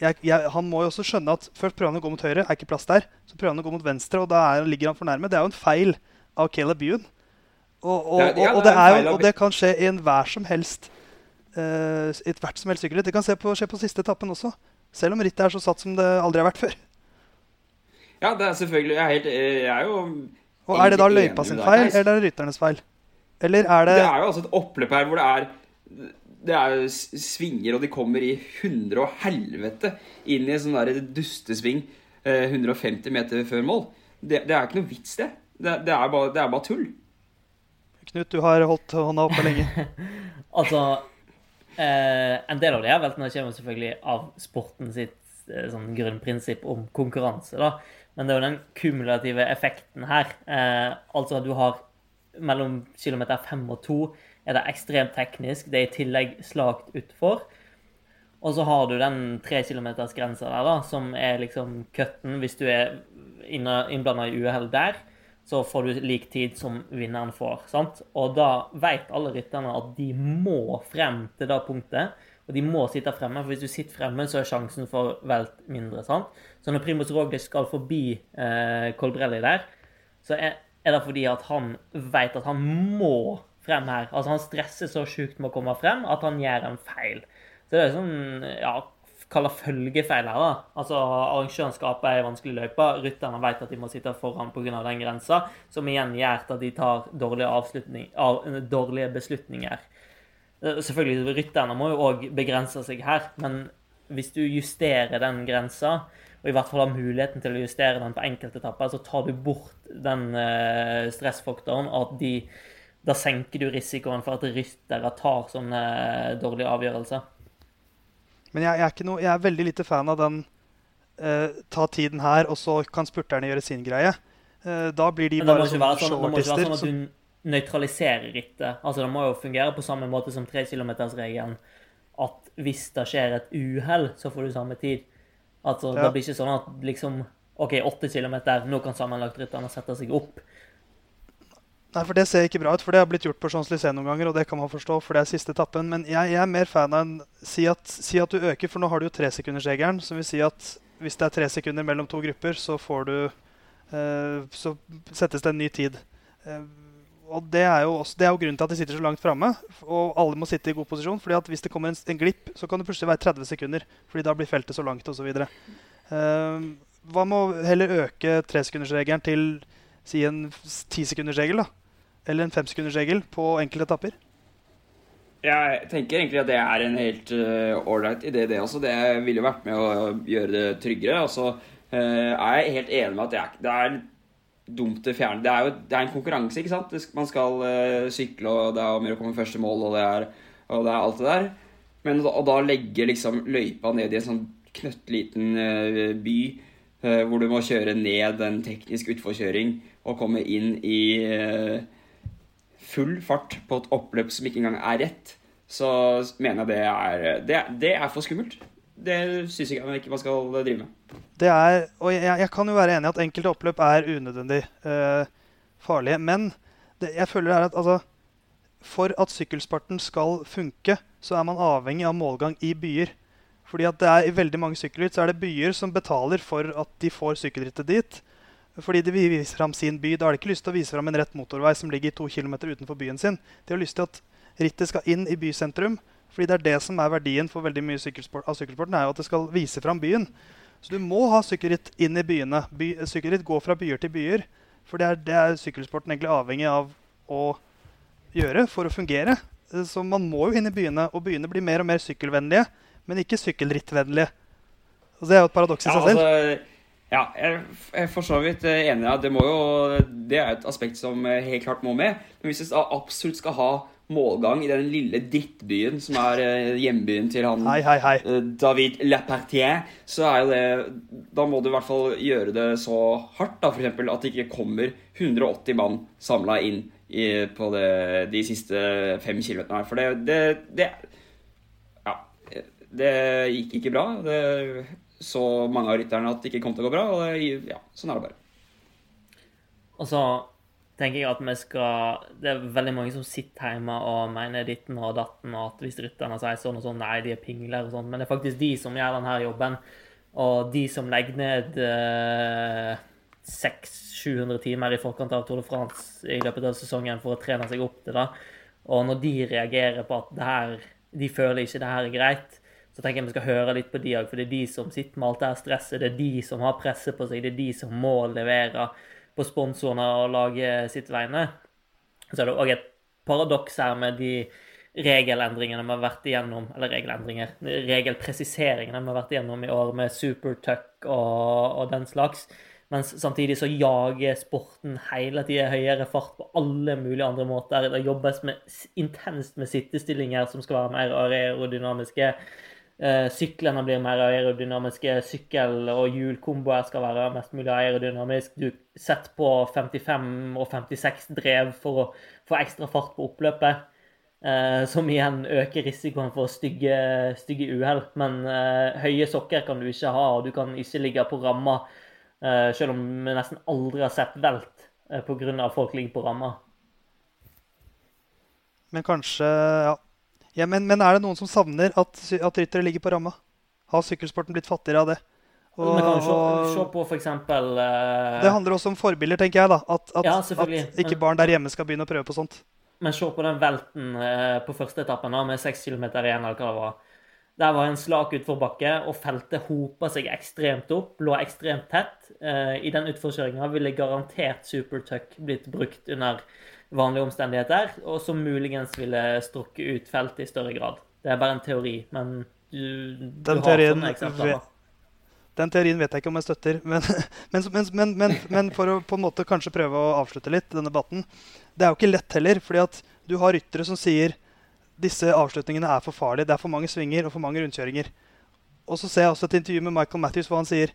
A: jeg, jeg, Han må jo også skjønne at først prøver han å gå mot høyre, er ikke plass der. Så prøver han å gå mot venstre, og da er, ligger han for nærme. Det er jo en feil av Caleb Ewan. Og, og, og, og, det jo, og, det kan skje i enhver som helst uh, et hvert som helst sykkelritt. Det kan skje på, skje på siste etappen også. Selv om rittet er så satt som det aldri har vært før.
C: Ja, det er selvfølgelig Jeg er, helt, jeg er jo
A: Og Er det da løypa sin feil, eller er det rytternes feil? Eller er det
C: Det er jo altså et oppløp her hvor det er det er svinger, og de kommer i hundre og helvete inn i en sånn der dustesving eh, 150 meter før mål. Det, det, er ikke noe vits, det. Det, det, er, bare, det er bare tull.
A: Knut, du har holdt hånda oppe lenge.
B: altså, eh, en del av de her veltene kommer selvfølgelig av sporten sitt eh, sånn grunnprinsipp om konkurranse. da. Men det er jo den kumulative effekten her. Eh, altså at du har mellom kilometer fem og to er det ekstremt teknisk. Det er i tillegg slakt utfor. Og så har du den tre kilometers grensa der, da, som er liksom cutten hvis du er innblanda i uhell der så får du lik tid som vinneren får. sant? Og da vet alle rytterne at de må frem til det punktet. Og de må sitte fremme, for hvis du sitter fremme, så er sjansen for velt mindre. sant? Så når Primus Roglic skal forbi eh, Colbrelli der, så er, er, det fordi at han vet at han må frem her. Altså Han stresser så sjukt med å komme frem at han gjør en feil. Så det er sånn ja, kaller følgefeil her. da. Altså, Arrangøren skaper ei vanskelig løype. Rytterne vet at de må sitte foran pga. den grensa, som igjen gjør at de tar dårlige, av, dårlige beslutninger. Eh, selvfølgelig, Rytterne må jo òg begrense seg her, men hvis du justerer den grensa, og i hvert fall har muligheten til å justere den på enkeltetapper, så tar du bort den uh, stressfaktoren. at de, Da senker du risikoen for at ryttere tar sånne dårlige avgjørelser.
A: Men jeg, jeg, er noe, jeg, er veldig lite fan av den uh, ta tiden her, og så kan spurterne gjøre sin greie. Uh, da blir de bare sånn
B: showartister. Ikke være sånn at du nøytraliserer rittet. Altså, det må jo fungere på samme måte som 3 km-regelen. At hvis det skjer et uhell, så får du samme tid. Altså, ja. Det blir ikke sånn at liksom OK, 8 km, nå kan sammenlagtrytterne sette seg opp.
A: Nei, for Det ser ikke bra ut, for det har blitt gjort på Champs-Élysées noen ganger. og det kan man forstå, for det er siste etappen. Men jeg, jeg, er mer fan av en si at, si at, du øker, for nå har du jo tresekundersregelen. Som vil si at hvis det er tre sekunder mellom to grupper, så, du, eh, så settes det en ny tid. Eh, og det er, også, det er, jo grunnen til at de sitter så langt framme. Og alle må sitte i god posisjon. fordi at hvis det kommer en, en, glipp, så kan det plutselig være 30 sekunder. fordi da blir feltet så langt osv. Eh, hva med å heller øke tresekundersregelen til si en tisekundersregel, da? Eller en femsekundersregel på enkelte etapper?
C: Jeg tenker egentlig at det er en helt ålreit uh, idé, det også. Det ville jo vært med å gjøre det tryggere. Og så uh, er jeg helt enig med at det er, det er dumt å fjerne Det er jo det er en konkurranse, ikke sant? Man skal uh, sykle, og det er om å komme første mål, og det, er, og det er alt det der. Men å da legge liksom løypa ned i en sånn knøttliten by hvor du må kjøre ned en teknisk utforkjøring og komme inn i full fart på et oppløp som ikke engang er rett, så mener jeg det er, det, det er for skummelt. Det syns jeg ikke man skal drive med.
A: Det er, og jeg, jeg, kan jo være enig i at enkelte oppløp er unødvendig eh, farlige. Men det, jeg føler det at altså, for at sykkelsparten skal funke, så er man avhengig av målgang i byer. Fordi at det er I veldig mange sykkelritt så er det byer som betaler for at de får sykkelrittet dit. Fordi de vil vise fram sin by. Da har de ikke lyst til å vise fram en rett motorvei som ligger to km utenfor byen sin. De har lyst til at rittet skal inn i bysentrum. Fordi det er det som er verdien for veldig mye sykkelsport, av sykkelsporten. er jo at det skal vise fram byen. Så du må ha sykkelritt inn i byene. By, sykkelritt går fra byer til byer. For det er, det er sykkelsporten egentlig avhengig av å gjøre for å fungere. Så man må jo inn i byene, og byene blir mer og mer sykkelvennlige, men ikke sykkelrittvennlige. Og det er jo et paradoks i seg selv. Ja, altså
C: ja, jeg er for så vidt eh, enig. Det, jo, det er et aspekt som eh, helt klart må med. Men hvis vi absolutt skal ha målgang i den lille drittbyen som er eh, hjembyen til han
A: hei, hei, hei.
C: David Lapertier, så er jo det Da må du i hvert fall gjøre det så hardt, da, f.eks. at det ikke kommer 180 mann samla inn i, på det, de siste fem kilometerne her. For det, det, det Ja. Det gikk ikke bra. Det så mange av rytterne at det ikke kom til å gå bra. Og det, ja, sånn er det bare.
B: Og så tenker jeg at vi skal Det er veldig mange som sitter hjemme og mener ditten og datten, og at hvis rytterne sier sånn og sånn, nei, de er pingler og sånn, men det er faktisk de som gjør denne jobben. Og de som legger ned eh, 600-700 timer i forkant av Tour de France i løpet av sesongen for å trene seg opp til det, og når de reagerer på at det her, de føler ikke det her er greit, så tenker jeg vi skal høre litt på de òg, for det er de som sitter med alt det her stresset. Det er de som har presset på seg, det er de som må levere på sponsorene og laget sitt vegne. Så er det òg et paradoks her med de regelendringene vi har vært igjennom, eller regelendringer, regelpresiseringene vi har vært igjennom i år med supertuck og, og den slags. Mens samtidig så jager sporten hele tida høyere fart på alle mulige andre måter. Det jobbes med, intenst med sittestillinger som skal være mer aerodynamiske. Uh, syklene blir mer aerodynamiske. Sykkel- og hjulkomboer skal være mest mulig aerodynamisk. Du setter på 55 og 56 drev for å få ekstra fart på oppløpet. Uh, som igjen øker risikoen for stygge, stygge uhell. Men uh, høye sokker kan du ikke ha, og du kan ikke ligge på ramma. selv om vi nesten aldri har sett velt uh, pga. folk ligger på ramma.
A: Men kanskje Ja, ja, men, men, er det noen som savner at, at ryttere ligger på ramma? Har sykkelsporten blitt fattigere av det?
B: Og, Vi kan se, se på f.eks. Uh,
A: det handler også om forbilder, tenker jeg. da At, at, ja, at ikke barn der hjemme skal begynne å prøve på sånt.
B: Men se på den velten uh, på første etappen da, med 6 kilometer igjen. eller hva det var. Der var en slak utforbakke, og feltet hopa seg ekstremt opp. Lå ekstremt tett. Uh, I den utforkjøringa ville garantert supertuck blitt brukt under vanlige omstendigheter, og som muligens ville strukket ut feltet i større grad. Det er bare en teori, men du, du den har teorien, sånne eksempler.
A: Den teorien vet jeg ikke om jeg støtter. Men, men, men, men, for å på en måte kanskje prøve å avslutte litt denne debatten Det er jo ikke lett heller, fordi at du har ryttere som sier disse avslutningene er for farlige. Det er for mange svinger og for mange rundkjøringer. Og så ser jeg også et intervju med Michael Matthews hvor han sier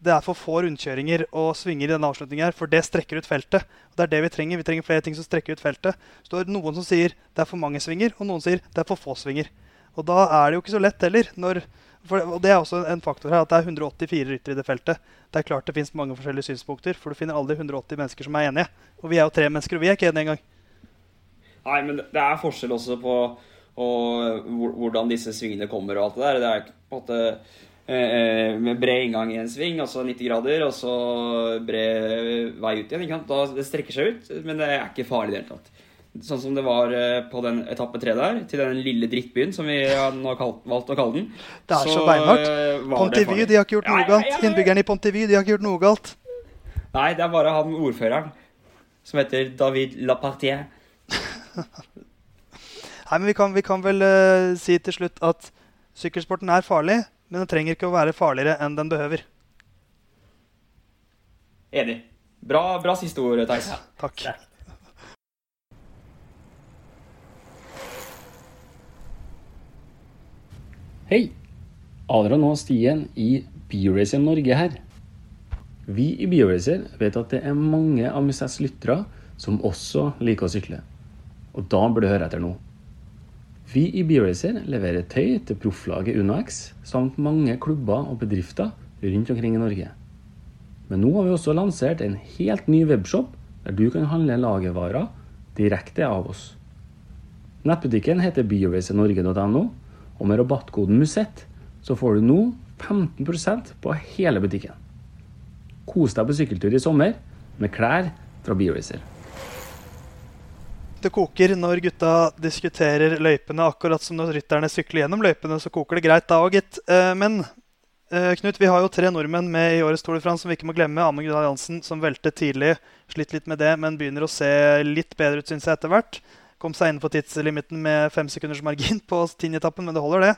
A: det er for få rundkjøringer og svinger i denne avslutningen, her, for det strekker ut feltet. Og det er det Vi trenger Vi trenger flere ting som strekker ut feltet. Så det er noen som sier det er for mange svinger, og noen sier det er for få svinger. Og da er det jo ikke så lett heller. Når, for, og det er også en faktor her at det er 184 ryttere i det feltet. Det er klart det fins mange forskjellige synspunkter, for du finner aldri 180 mennesker som er enige. Og vi er jo tre mennesker, og vi er ikke enige engang.
C: Nei, men det er forskjell også på og, hvordan disse svingene kommer og alt det der. Det er på en måte med bred inngang i en sving, og så 90 grader, og så bred vei ut igjen. Da, det strekker seg ut, men det er ikke farlig i det hele tatt. sånn som det var eh, på den etappe tre der, til den lille drittbyen som vi nå har valgt å kalle den
A: Det er så, så beinhardt. Pontivy, de har ikke gjort noe galt. Innbyggerne i Pontivy, de har ikke gjort noe galt.
C: Nei, det er bare han ordføreren som heter David Lapartier.
A: Nei, men vi kan, vi kan vel uh, si til slutt at sykkelsporten er farlig, men den trenger ikke å være farligere enn den behøver.
C: Enig. Bra, bra siste ord, Theis. Ja,
A: takk.
D: Hei! Adrian og Stien i Bioracer Norge her. Vi i Bioracer vet at det er mange av Musets lyttere som også liker å sykle. Og da burde du høre etter nå. Vi i Bioracer leverer tøy til profflaget UnoX samt mange klubber og bedrifter rundt omkring i Norge. Men nå har vi også lansert en helt ny webshop der du kan handle lagervarer direkte av oss. Nettbutikken heter bioracernorge.no, og med rabattkoden MUSETT så får du nå 15% på hele butikken. Kos deg på sykkeltur i sommer med klær fra Bioracer
A: det koker når gutta diskuterer løypene, akkurat som når rytterne sykler gjennom løypene. Så koker det greit da òg, gitt. Eh, men eh, Knut, vi har jo tre nordmenn med i årets Tour de France som vi ikke må glemme. Amund Gunnar Jansen, som veltet tidlig, slitt litt med det, men begynner å se litt bedre ut, syns jeg, etter hvert. Kom seg innenfor tidslimiten med fem sekunders margin på Tinjetappen, men det holder, det.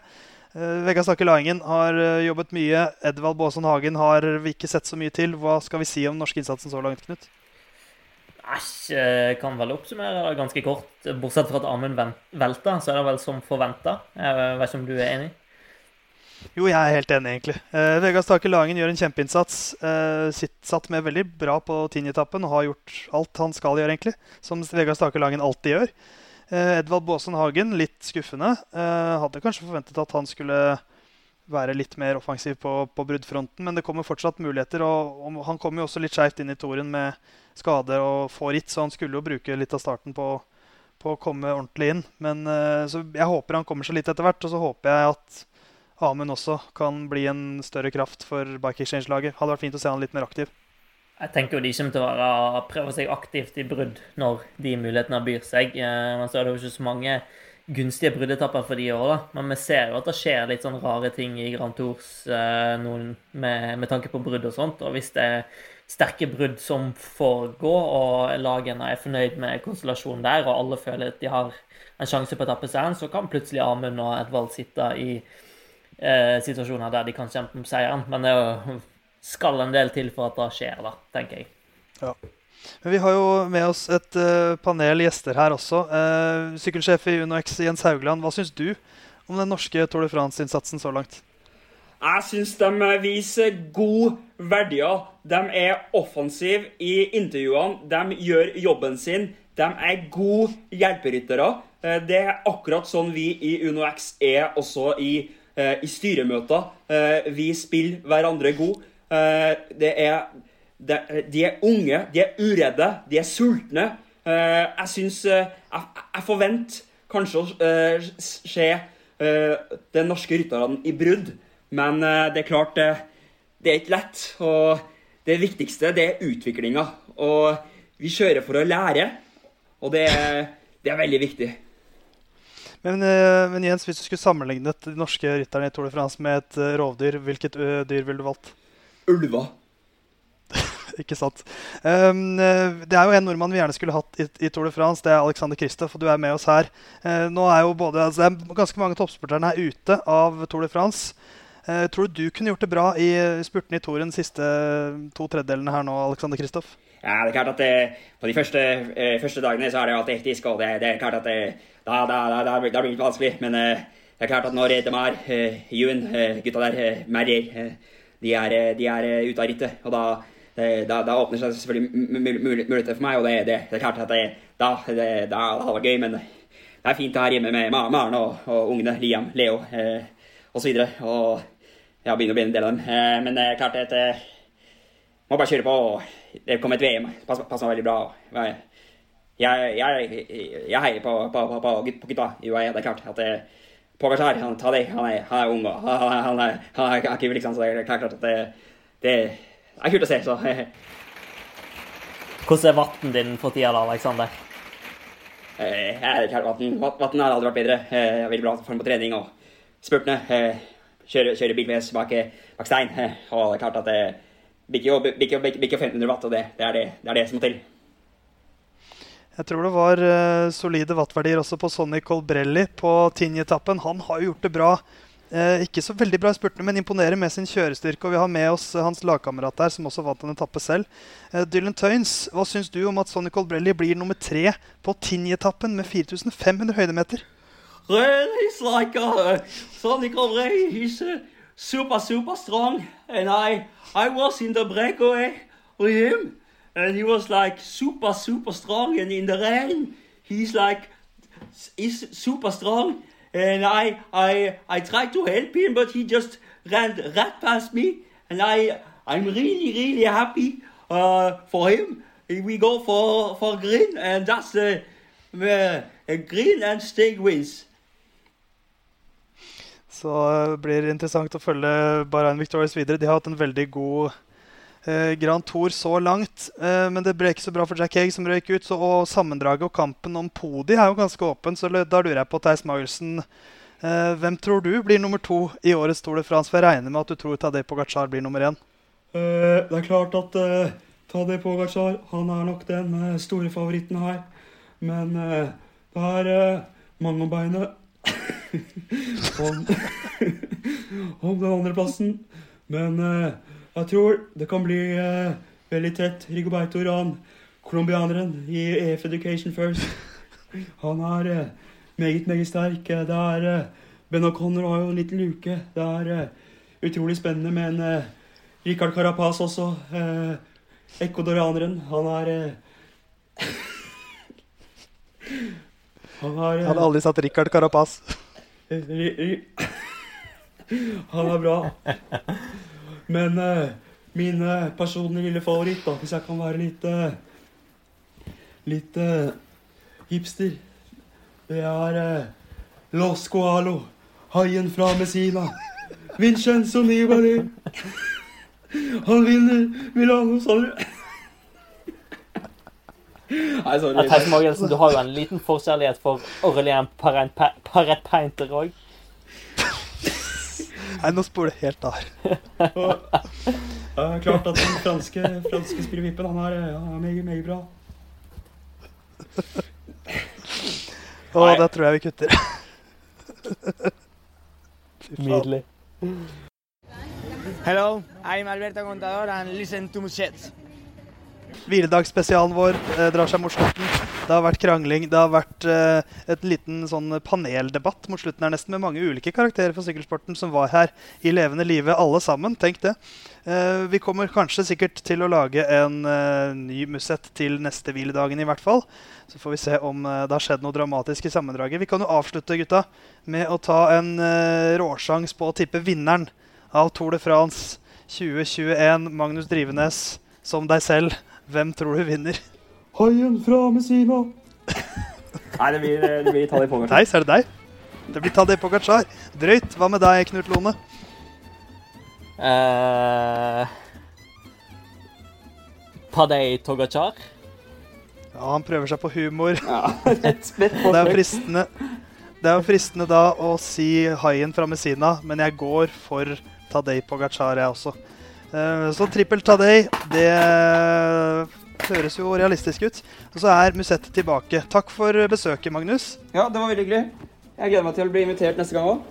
A: Uh, Vegard Stakke Laingen har jobbet mye. Edvald Baason Hagen har vi ikke sett så mye til. Hva skal vi si om den norske innsatsen så langt, Knut?
B: Æsj, kan vel oppsummere ganske kort. Bortsett fra at Amund velta, så er det vel som forventa. Jeg vet ikke om du er enig?
A: Jo, jeg er helt enig, egentlig. Eh, Vegard Stake Lagen gjør en kjempeinnsats. Eh, sitt, satt med veldig bra på tiendeetappen og har gjort alt han skal gjøre, egentlig. Som Vegard Stake Lagen alltid gjør. Eh, Edvald Baasen Hagen, litt skuffende. Eh, hadde kanskje forventet at han skulle være litt mer offensiv på, på bruddfronten, men det kommer fortsatt muligheter. Og, og han kommer jo også litt skeivt inn i toren med skade og få ritt, så han skulle jo bruke litt av starten på, på å komme ordentlig inn. Men uh, så jeg håper han kommer seg litt etter hvert, og så håper jeg at Amund også kan bli en større kraft for Bike Exchange-laget. Hadde vært fint å se han litt mer aktiv.
B: Jeg tenker jo de kommer til å være, prøve seg aktivt i brudd når de mulighetene byr seg. Eh, men så er det jo ikke så mange gunstige bruddetapper for de år, da. Men vi ser jo at det skjer litt sånn rare ting i Grand Tours eh, med, med, tanke på brudd og sånt. Og hvis det er sterke brudd som foregår, og lagene er fornøyd med konstellasjonen der, og alle føler at de har en sjanse på å tappe seieren, så kan plutselig Amund og Edvald sitte i eh, situasjoner der de kan kjempe om seieren. Men det skal en del til for at det skjer, da, tenker jeg.
A: Ja. Men vi har jo med oss et uh, panel gjester her også. Uh, sykkelsjef i UnoX Jens Haugland, hva syns du om den norske Tour de France-innsatsen så langt?
C: Jeg syns de viser gode verdier. De er offensive i intervjuene. De gjør jobben sin. De er gode hjelperyttere. Eh, det er akkurat sånn vi i UnoX er også i, i styremøter. Vi spiller hverandre gode. Det er, de er unge, de er uredde, de er sultne. Jeg syns Jeg, jeg forventer kanskje å se de norske rytterne i brudd. Men eh, det er klart, det, er ikke lett. Og det viktigste, det er utviklinga. Og vi kjører for å lære, og det, det er veldig viktig.
A: Men, eh, men, Jens, hvis du skulle sammenlignet de norske rytterne i Tour de France med et eh, rovdyr, hvilket dyr ville du valgt?
C: Ulver.
A: ikke sant. Um, det er jo en nordmann vi gjerne skulle hatt i, i Tour de France. Det er Alexander Kristoff, og du er med oss her. Uh, nå er jo både, altså, Det er ganske mange toppsporterne her ute av Tour de France. Uh, tror du du kunne gjort det bra i spurten i Toren, de siste to tredjedelene her nå, Alexander Kristoff?
C: Ja, det er klart at det, På de første, uh, første, dagene så er det jo alltid hektisk, og det, det, er klart at det, da, da, da, da, blir det litt vanskelig. Men uh, det er klart at når de er uh, Jun, gutta der, Merrier, de er, de er ute av rittet. Og da, da, da åpner seg selvfølgelig muligheter for meg, og det, det, er klart at det, da, det, da, hadde det vært gøy. Men det er fint her hjemme med Maren og, og ungene, Liam, Leo eh, osv. Og, og ja, begynner å bli en del av dem. Eh, men det er klart at eh, må bare kjøre på. Det kom et VM. Passer, meg veldig bra. Jeg, jeg, jeg heier på, på, på, på gutta i UAE. Det er klart at det, Pogacar han, han, er, han er ung og han, han, er, han er aktiv, liksom, så det er klart at det, det er kult å se. så...
B: Hvordan er vatten din for tida, da, Aleksander?
C: Eh, jeg er Vatten, Vatten har aldri vært bedre. Eh, jeg er veldig bra form på trening og spurtene. Eh, kjøre, kjøre Big VS bak, bak stein. Eh, og det er klart at det bikker jo, bikker, bikker, bikker 1500 watt, og det, det, er det, det er det som må til.
A: Jeg tror det var uh, solide wattverdier også på Sonny Colbrelli på Tinje-etappen. Han har jo gjort det bra. Uh, ikke så veldig bra i spurtene, men imponerer med sin kjørestyrke. Og vi har med oss uh, hans lagkamerat der, som også vant en etappe selv. Dylan Tøynes, hva syns du om at Sonny Colbrelli blir nummer tre på Tinje-etappen med 4500 høydemeter?
E: Sonny Colbrelli. He's uh, super, super strong. And I, I was in the breakaway with him. and he was like super super strong and in the rain he's like he's super strong and i i i tried to help him but he just ran right past me. And i i'm really really happy uh, for him. We go for for green and that's the uh, green and stay wins.
A: Så det blir interessant å følge Bahrain Victorious videre. De har hatt en veldig god eh, Grand Tour så langt. Eh, men det ble ikke så bra for Jack Haig, som røyk ut. Så, og sammendraget og kampen om podi er jo ganske åpen, så da lurer jeg på Theis Magelsen. Eh, hvem tror du blir nummer to i årets Tour de France? For jeg regner med at du tror Tadej Pogacar blir nummer én.
F: Eh, det er klart at uh, Tadej Pogacar han er nok den uh, store favoritten her. Men uh, det er uh, mange om beinet om, om den andreplassen. Men uh, jeg tror det kan bli uh, veldig tett. Rigoberto Ran, colombianeren i EF Education First. Han er uh, meget, meget sterk. Det er uh, Ben O'Connor har jo en liten luke. Det er utrolig spennende med en Rikard Carapaz også. Ecuadorianeren. Han er
A: Han har Jeg hadde aldri satt Rikard Carapaz.
F: Han er bra. Men uh, min uh, personlige lille favoritt, da, hvis jeg kan være litt uh, Litt hipster, det er Los Coalo, haien fra Messina. Vincenzo Nibali. Han vinner Milano du?
B: Nei, sorry. Magelsen, du har jo en liten forkjærlighet for Aurelien Parent Painter òg.
A: Nei, nå spoler jeg helt av.
F: Uh, klart at den franske, franske spillevippen, han er, ja, meget, meget bra.
A: Å, da tror jeg vi kutter.
B: Nydelig.
G: Hello, I'm Alberto Contador and listen to Muchets.
A: Hviledagsspesialen vår eh, drar seg mot slutten. Det har vært krangling. Det har vært eh, et liten sånn paneldebatt mot slutten her nesten, med mange ulike karakterer fra sykkelsporten som var her i levende live, alle sammen. Tenk det. Eh, vi kommer kanskje sikkert til å lage en eh, ny Musett til neste hviledagen i hvert fall. Så får vi se om eh, det har skjedd noe dramatisk i sammendraget. Vi kan jo avslutte gutta, med å ta en eh, råsjans på å tippe vinneren av Tour de France 2021. Magnus Drivenes som deg selv. Hvem tror du vinner?
F: Haien fra Messina.
C: Nei, det blir, det blir Tadej Pogacar.
A: Nei, er det deg. Det blir Tadej Pogacar. Drøyt. Hva med deg, Knut Lone?
B: Uh, Tadej Pogacar.
A: Ja, han prøver seg på humor.
C: Ja, rett
A: det er fristende Det er jo fristende da å si haien fra Messina, men jeg går for Tadej Pogacar, jeg også. Eh, så trippel Tadei, det høres jo realistisk ut. Og så er Musette tilbake. Takk for besøket, Magnus.
C: Ja, det var veldig hyggelig. Jeg gleder meg til å bli invitert neste gang òg.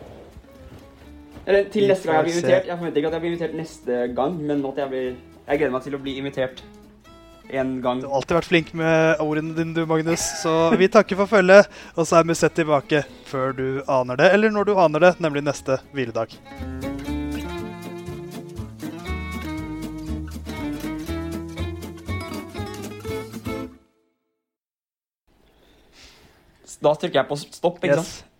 C: Eller til neste gang jeg blir invitert. Jeg forventer ikke at jeg blir invitert neste gang, men at jeg blir Jeg gleder meg til å bli invitert en gang.
A: Du har alltid vært flink med ordene dine, du, Magnus. Så vi takker for følget. Og så er Musette tilbake før du aner det, eller når du aner det, nemlig neste hviledag.
C: Da trykker jeg på stopp, ikke yes. sant?